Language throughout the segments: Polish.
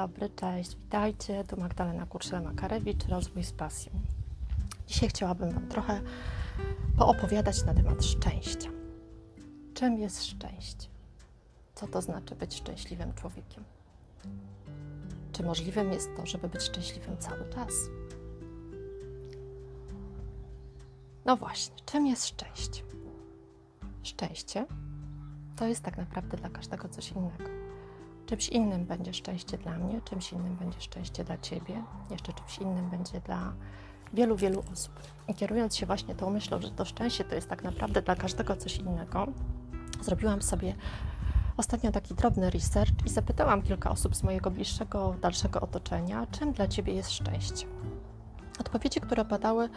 dobry, cześć, witajcie. Tu Magdalena Kurczela-Makarewicz, Rozwój z pasją. Dzisiaj chciałabym Wam trochę poopowiadać na temat szczęścia. Czym jest szczęście? Co to znaczy być szczęśliwym człowiekiem? Czy możliwym jest to, żeby być szczęśliwym cały czas? No właśnie, czym jest szczęście? Szczęście to jest tak naprawdę dla każdego coś innego. Czymś innym będzie szczęście dla mnie, czymś innym będzie szczęście dla Ciebie, jeszcze czymś innym będzie dla wielu, wielu osób. I kierując się właśnie tą myślą, że to szczęście to jest tak naprawdę dla każdego coś innego, zrobiłam sobie ostatnio taki drobny research i zapytałam kilka osób z mojego bliższego, dalszego otoczenia, czym dla Ciebie jest szczęście. Odpowiedzi, które padały,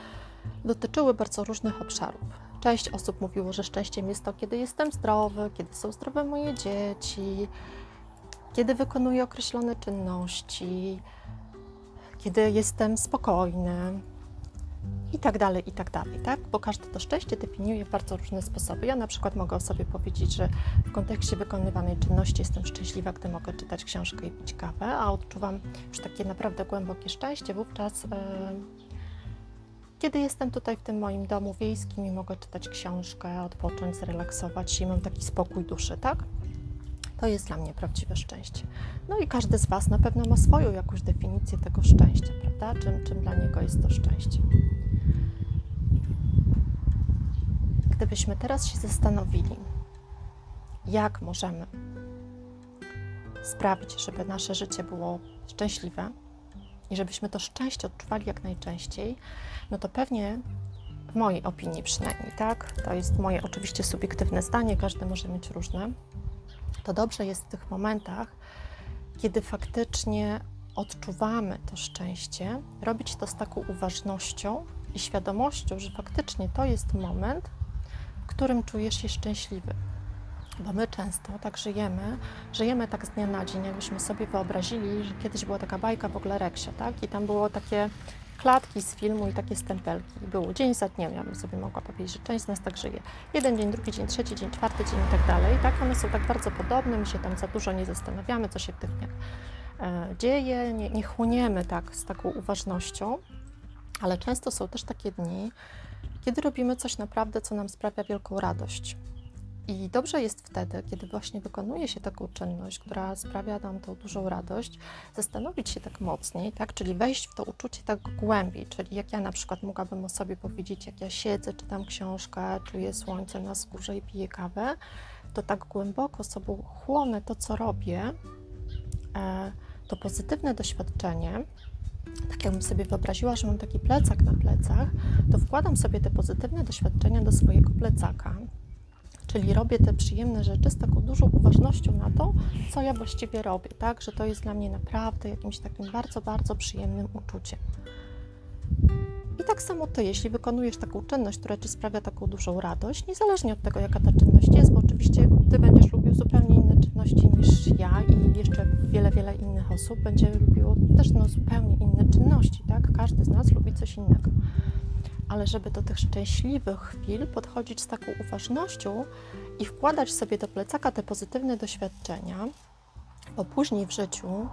dotyczyły bardzo różnych obszarów. Część osób mówiło, że szczęściem jest to, kiedy jestem zdrowy, kiedy są zdrowe moje dzieci, kiedy wykonuję określone czynności, kiedy jestem spokojny i tak dalej, i tak dalej, tak? Bo każde to szczęście definiuje w bardzo różne sposoby. Ja na przykład mogę sobie powiedzieć, że w kontekście wykonywanej czynności jestem szczęśliwa, gdy mogę czytać książkę i pić kawę, a odczuwam już takie naprawdę głębokie szczęście wówczas, yy, kiedy jestem tutaj w tym moim domu wiejskim i mogę czytać książkę, odpocząć, zrelaksować się i mam taki spokój duszy, tak? To jest dla mnie prawdziwe szczęście. No i każdy z Was na pewno ma swoją jakąś definicję tego szczęścia, prawda? Czym, czym dla niego jest to szczęście. Gdybyśmy teraz się zastanowili, jak możemy sprawić, żeby nasze życie było szczęśliwe i żebyśmy to szczęście odczuwali jak najczęściej, no to pewnie w mojej opinii przynajmniej, tak? To jest moje oczywiście subiektywne zdanie, każdy może mieć różne to dobrze jest w tych momentach, kiedy faktycznie odczuwamy to szczęście, robić to z taką uważnością i świadomością, że faktycznie to jest moment, w którym czujesz się szczęśliwy. Bo my często tak żyjemy, żyjemy tak z dnia na dzień, jakbyśmy sobie wyobrazili, że kiedyś była taka bajka w ogóle Reksia, tak? I tam było takie klatki z filmu i takie stempelki. Było dzień za dniem, ja bym sobie mogła powiedzieć, że część z nas tak żyje. Jeden dzień, drugi dzień, trzeci dzień, czwarty dzień i tak dalej. Tak, one są tak bardzo podobne, my się tam za dużo nie zastanawiamy, co się w tych dniach e, dzieje, nie, nie chłoniemy tak z taką uważnością, ale często są też takie dni, kiedy robimy coś naprawdę, co nam sprawia wielką radość. I dobrze jest wtedy, kiedy właśnie wykonuje się taką czynność, która sprawia nam tą dużą radość, zastanowić się tak mocniej, tak? czyli wejść w to uczucie tak głębiej, czyli jak ja na przykład mogłabym o sobie powiedzieć, jak ja siedzę, czytam książkę, czuję słońce na skórze i piję kawę, to tak głęboko sobą chłonę to, co robię, e, to pozytywne doświadczenie, tak jakbym sobie wyobraziła, że mam taki plecak na plecach, to wkładam sobie te pozytywne doświadczenia do swojego plecaka Czyli robię te przyjemne rzeczy z taką dużą uważnością na to, co ja właściwie robię, tak? Że to jest dla mnie naprawdę jakimś takim bardzo, bardzo przyjemnym uczuciem. I tak samo ty, jeśli wykonujesz taką czynność, która ci sprawia taką dużą radość, niezależnie od tego, jaka ta czynność jest, bo oczywiście ty będziesz lubił zupełnie inne czynności niż ja i jeszcze wiele, wiele innych osób będzie lubiło też no, zupełnie inne czynności, tak? Każdy z nas lubi coś innego ale żeby do tych szczęśliwych chwil podchodzić z taką uważnością i wkładać sobie do plecaka te pozytywne doświadczenia, bo później w życiu,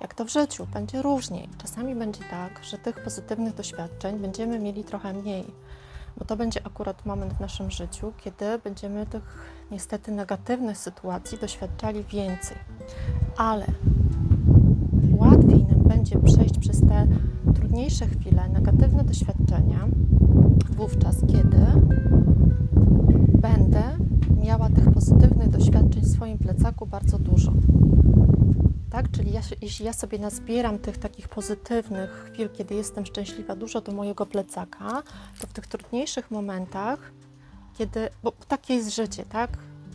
jak to w życiu, będzie różniej. Czasami będzie tak, że tych pozytywnych doświadczeń będziemy mieli trochę mniej, bo to będzie akurat moment w naszym życiu, kiedy będziemy tych niestety negatywnych sytuacji doświadczali więcej. Ale łatwiej nam będzie przejść przez te trudniejsze chwile, negatywne doświadczenia, wówczas, kiedy będę miała tych pozytywnych doświadczeń w swoim plecaku bardzo dużo. Tak? Czyli ja, jeśli ja sobie nazbieram tych takich pozytywnych chwil, kiedy jestem szczęśliwa, dużo do mojego plecaka, to w tych trudniejszych momentach, kiedy, bo takie jest życie, tak?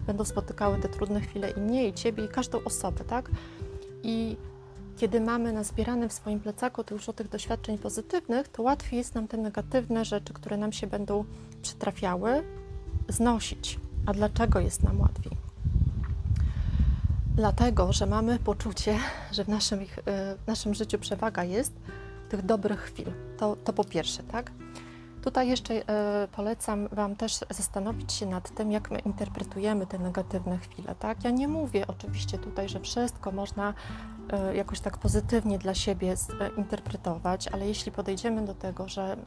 Będą spotykały te trudne chwile i mnie, i ciebie, i każdą osobę, tak? I kiedy mamy nazbierane w swoim plecaku dużo tych doświadczeń pozytywnych, to łatwiej jest nam te negatywne rzeczy, które nam się będą przytrafiały, znosić. A dlaczego jest nam łatwiej? Dlatego, że mamy poczucie, że w naszym, w naszym życiu przewaga jest tych dobrych chwil. To, to po pierwsze, tak? Tutaj jeszcze e, polecam Wam też zastanowić się nad tym, jak my interpretujemy te negatywne chwile. Tak? Ja nie mówię oczywiście tutaj, że wszystko można e, jakoś tak pozytywnie dla siebie interpretować, ale jeśli podejdziemy do tego, że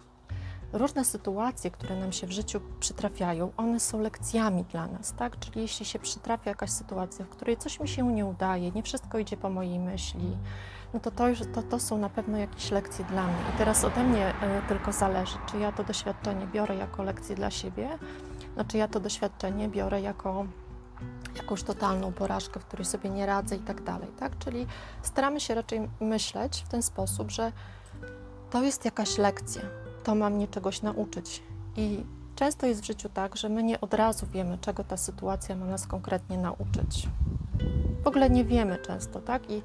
różne sytuacje, które nam się w życiu przytrafiają, one są lekcjami dla nas, tak? Czyli jeśli się przytrafia jakaś sytuacja, w której coś mi się nie udaje, nie wszystko idzie po mojej myśli, no to to, to, to są na pewno jakieś lekcje dla mnie. I teraz ode mnie y, tylko zależy, czy ja to doświadczenie biorę jako lekcję dla siebie, no czy ja to doświadczenie biorę jako jakąś totalną porażkę, w której sobie nie radzę i tak dalej, tak? Czyli staramy się raczej myśleć w ten sposób, że to jest jakaś lekcja, to ma mnie czegoś nauczyć. I często jest w życiu tak, że my nie od razu wiemy, czego ta sytuacja ma nas konkretnie nauczyć. W ogóle nie wiemy często, tak? I,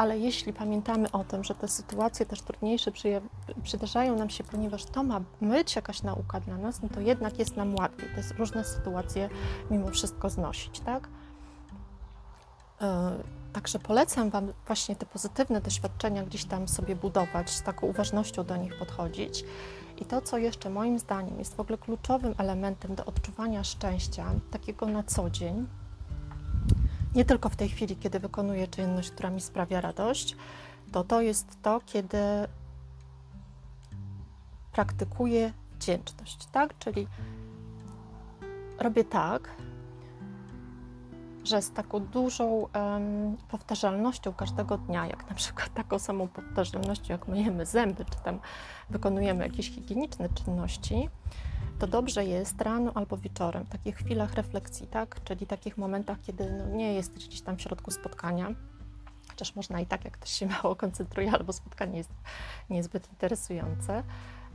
ale jeśli pamiętamy o tym, że te sytuacje też trudniejsze przydarzają nam się, ponieważ to ma być jakaś nauka dla nas, no to jednak jest nam łatwiej te różne sytuacje mimo wszystko znosić, tak? Yy Także polecam Wam właśnie te pozytywne doświadczenia gdzieś tam sobie budować, z taką uważnością do nich podchodzić. I to, co jeszcze moim zdaniem jest w ogóle kluczowym elementem do odczuwania szczęścia, takiego na co dzień, nie tylko w tej chwili, kiedy wykonuję czynność, która mi sprawia radość, to to jest to, kiedy praktykuję wdzięczność, tak? Czyli robię tak, że z taką dużą um, powtarzalnością każdego dnia, jak na przykład taką samą powtarzalnością, jak myjemy zęby, czy tam wykonujemy jakieś higieniczne czynności, to dobrze jest rano albo wieczorem, w takich chwilach refleksji, tak? Czyli takich momentach, kiedy no, nie jesteś gdzieś tam w środku spotkania, chociaż można i tak, jak ktoś się mało koncentruje, albo spotkanie jest niezbyt interesujące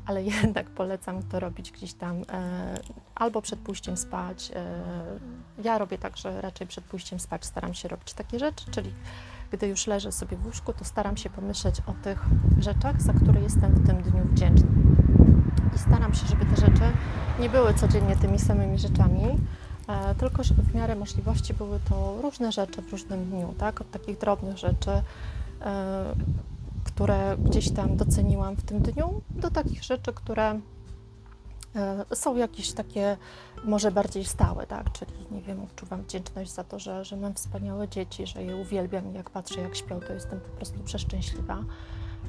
ale jednak polecam to robić gdzieś tam e, albo przed pójściem spać. E, ja robię tak, że raczej przed pójściem spać staram się robić takie rzeczy, czyli gdy już leżę sobie w łóżku, to staram się pomyśleć o tych rzeczach, za które jestem w tym dniu wdzięczny. I staram się, żeby te rzeczy nie były codziennie tymi samymi rzeczami, e, tylko żeby w miarę możliwości były to różne rzeczy w różnym dniu, tak? Od takich drobnych rzeczy, które gdzieś tam doceniłam w tym dniu, do takich rzeczy, które e, są jakieś takie może bardziej stałe, tak? Czyli nie wiem, odczuwam wdzięczność za to, że, że mam wspaniałe dzieci, że je uwielbiam i jak patrzę, jak śpią, to jestem po prostu przeszczęśliwa.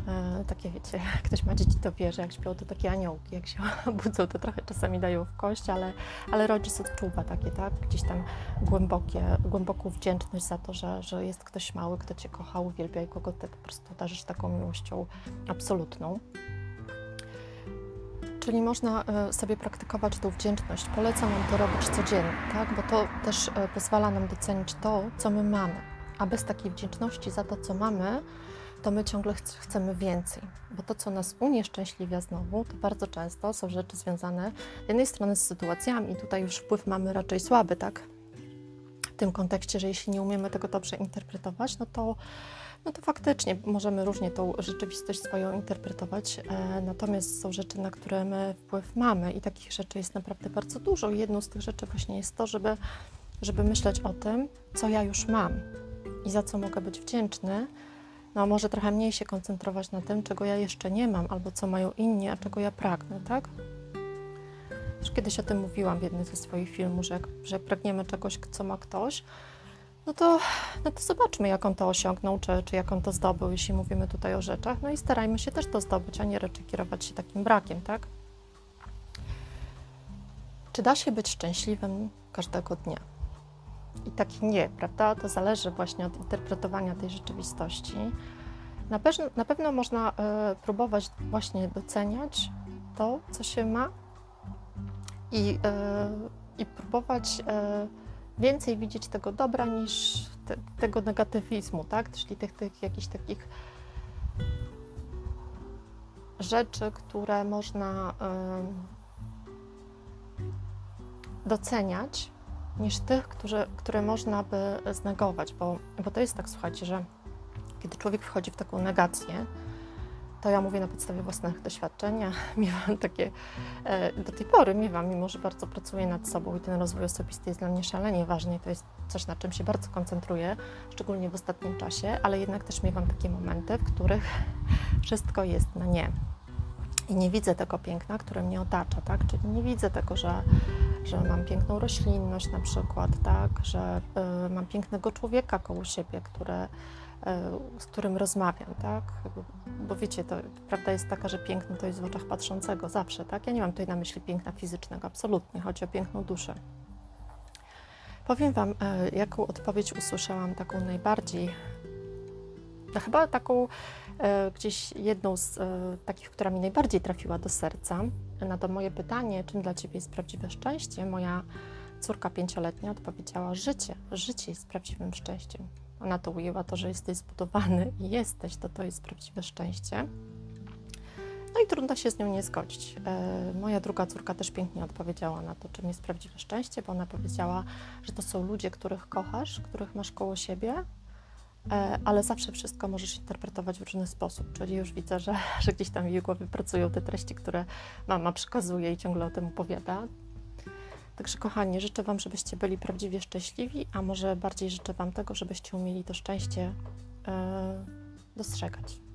E, takie wiecie, jak ktoś ma dzieci, to wie, że jak śpią, to takie aniołki, jak się budzą, to trochę czasami dają w kość, ale, ale rodzic odczuwa takie, tak, gdzieś tam głębokie, głęboką wdzięczność za to, że, że jest ktoś mały, kto Cię kocha, uwielbia i kogo Ty po prostu darzysz taką miłością absolutną. Czyli można e, sobie praktykować tą wdzięczność. Polecam Wam to robić codziennie, tak? bo to też e, pozwala nam docenić to, co my mamy. A bez takiej wdzięczności za to, co mamy, to my ciągle ch chcemy więcej. Bo to, co nas unieszczęśliwia znowu, to bardzo często są rzeczy związane z jednej strony z sytuacjami, tutaj już wpływ mamy raczej słaby, tak? W tym kontekście, że jeśli nie umiemy tego dobrze interpretować, no to, no to faktycznie możemy różnie tą rzeczywistość swoją interpretować, e, natomiast są rzeczy, na które my wpływ mamy i takich rzeczy jest naprawdę bardzo dużo. Jedną z tych rzeczy właśnie jest to, żeby, żeby myśleć o tym, co ja już mam i za co mogę być wdzięczny, no może trochę mniej się koncentrować na tym, czego ja jeszcze nie mam, albo co mają inni, a czego ja pragnę, tak? Już kiedyś o tym mówiłam w jednym ze swoich filmów, że że pragniemy czegoś, co ma ktoś, no to, no to zobaczmy, jak on to osiągnął, czy, czy jak on to zdobył, jeśli mówimy tutaj o rzeczach. No i starajmy się też to zdobyć, a nie raczej kierować się takim brakiem, tak? Czy da się być szczęśliwym każdego dnia? I taki nie, prawda? To zależy właśnie od interpretowania tej rzeczywistości. Na, pewno, na pewno można y, próbować właśnie doceniać to, co się ma i, y, i próbować y, więcej widzieć tego dobra niż te, tego negatywizmu, tak? Czyli tych, tych jakichś takich rzeczy, które można doceniać niż tych, którzy, które można by znegować, bo, bo to jest tak, słuchajcie, że kiedy człowiek wchodzi w taką negację, to ja mówię na podstawie własnych doświadczeń. Ja miewam takie, e, do tej pory miewam, mimo że bardzo pracuję nad sobą i ten rozwój osobisty jest dla mnie szalenie ważny i to jest coś, na czym się bardzo koncentruję, szczególnie w ostatnim czasie, ale jednak też miewam takie momenty, w których wszystko jest na nie. i nie widzę tego piękna, które mnie otacza, tak? Czyli nie widzę tego, że, że mam piękną roślinność na przykład, tak? Że y, mam pięknego człowieka koło siebie, które, y, z którym rozmawiam, tak? Bo wiecie, to prawda jest taka, że piękno to jest w oczach patrzącego zawsze, tak? Ja nie mam tutaj na myśli piękna fizycznego, absolutnie. Chodzi o piękną duszę. Powiem Wam, y, jaką odpowiedź usłyszałam, taką najbardziej, chyba taką E, gdzieś jedną z e, takich, która mi najbardziej trafiła do serca, na to moje pytanie, czym dla Ciebie jest prawdziwe szczęście, moja córka pięcioletnia odpowiedziała: Życie. Życie jest prawdziwym szczęściem. Ona to ujęła to, że jesteś zbudowany i jesteś, to to jest prawdziwe szczęście. No i trudno się z nią nie zgodzić. E, moja druga córka też pięknie odpowiedziała na to, czym jest prawdziwe szczęście, bo ona powiedziała, że to są ludzie, których kochasz, których masz koło siebie, ale zawsze wszystko możesz interpretować w różny sposób. Czyli już widzę, że, że gdzieś tam w jej głowie pracują te treści, które mama przekazuje i ciągle o tym opowiada. Także kochani, życzę Wam, żebyście byli prawdziwie szczęśliwi, a może bardziej życzę Wam tego, żebyście umieli to szczęście yy, dostrzegać.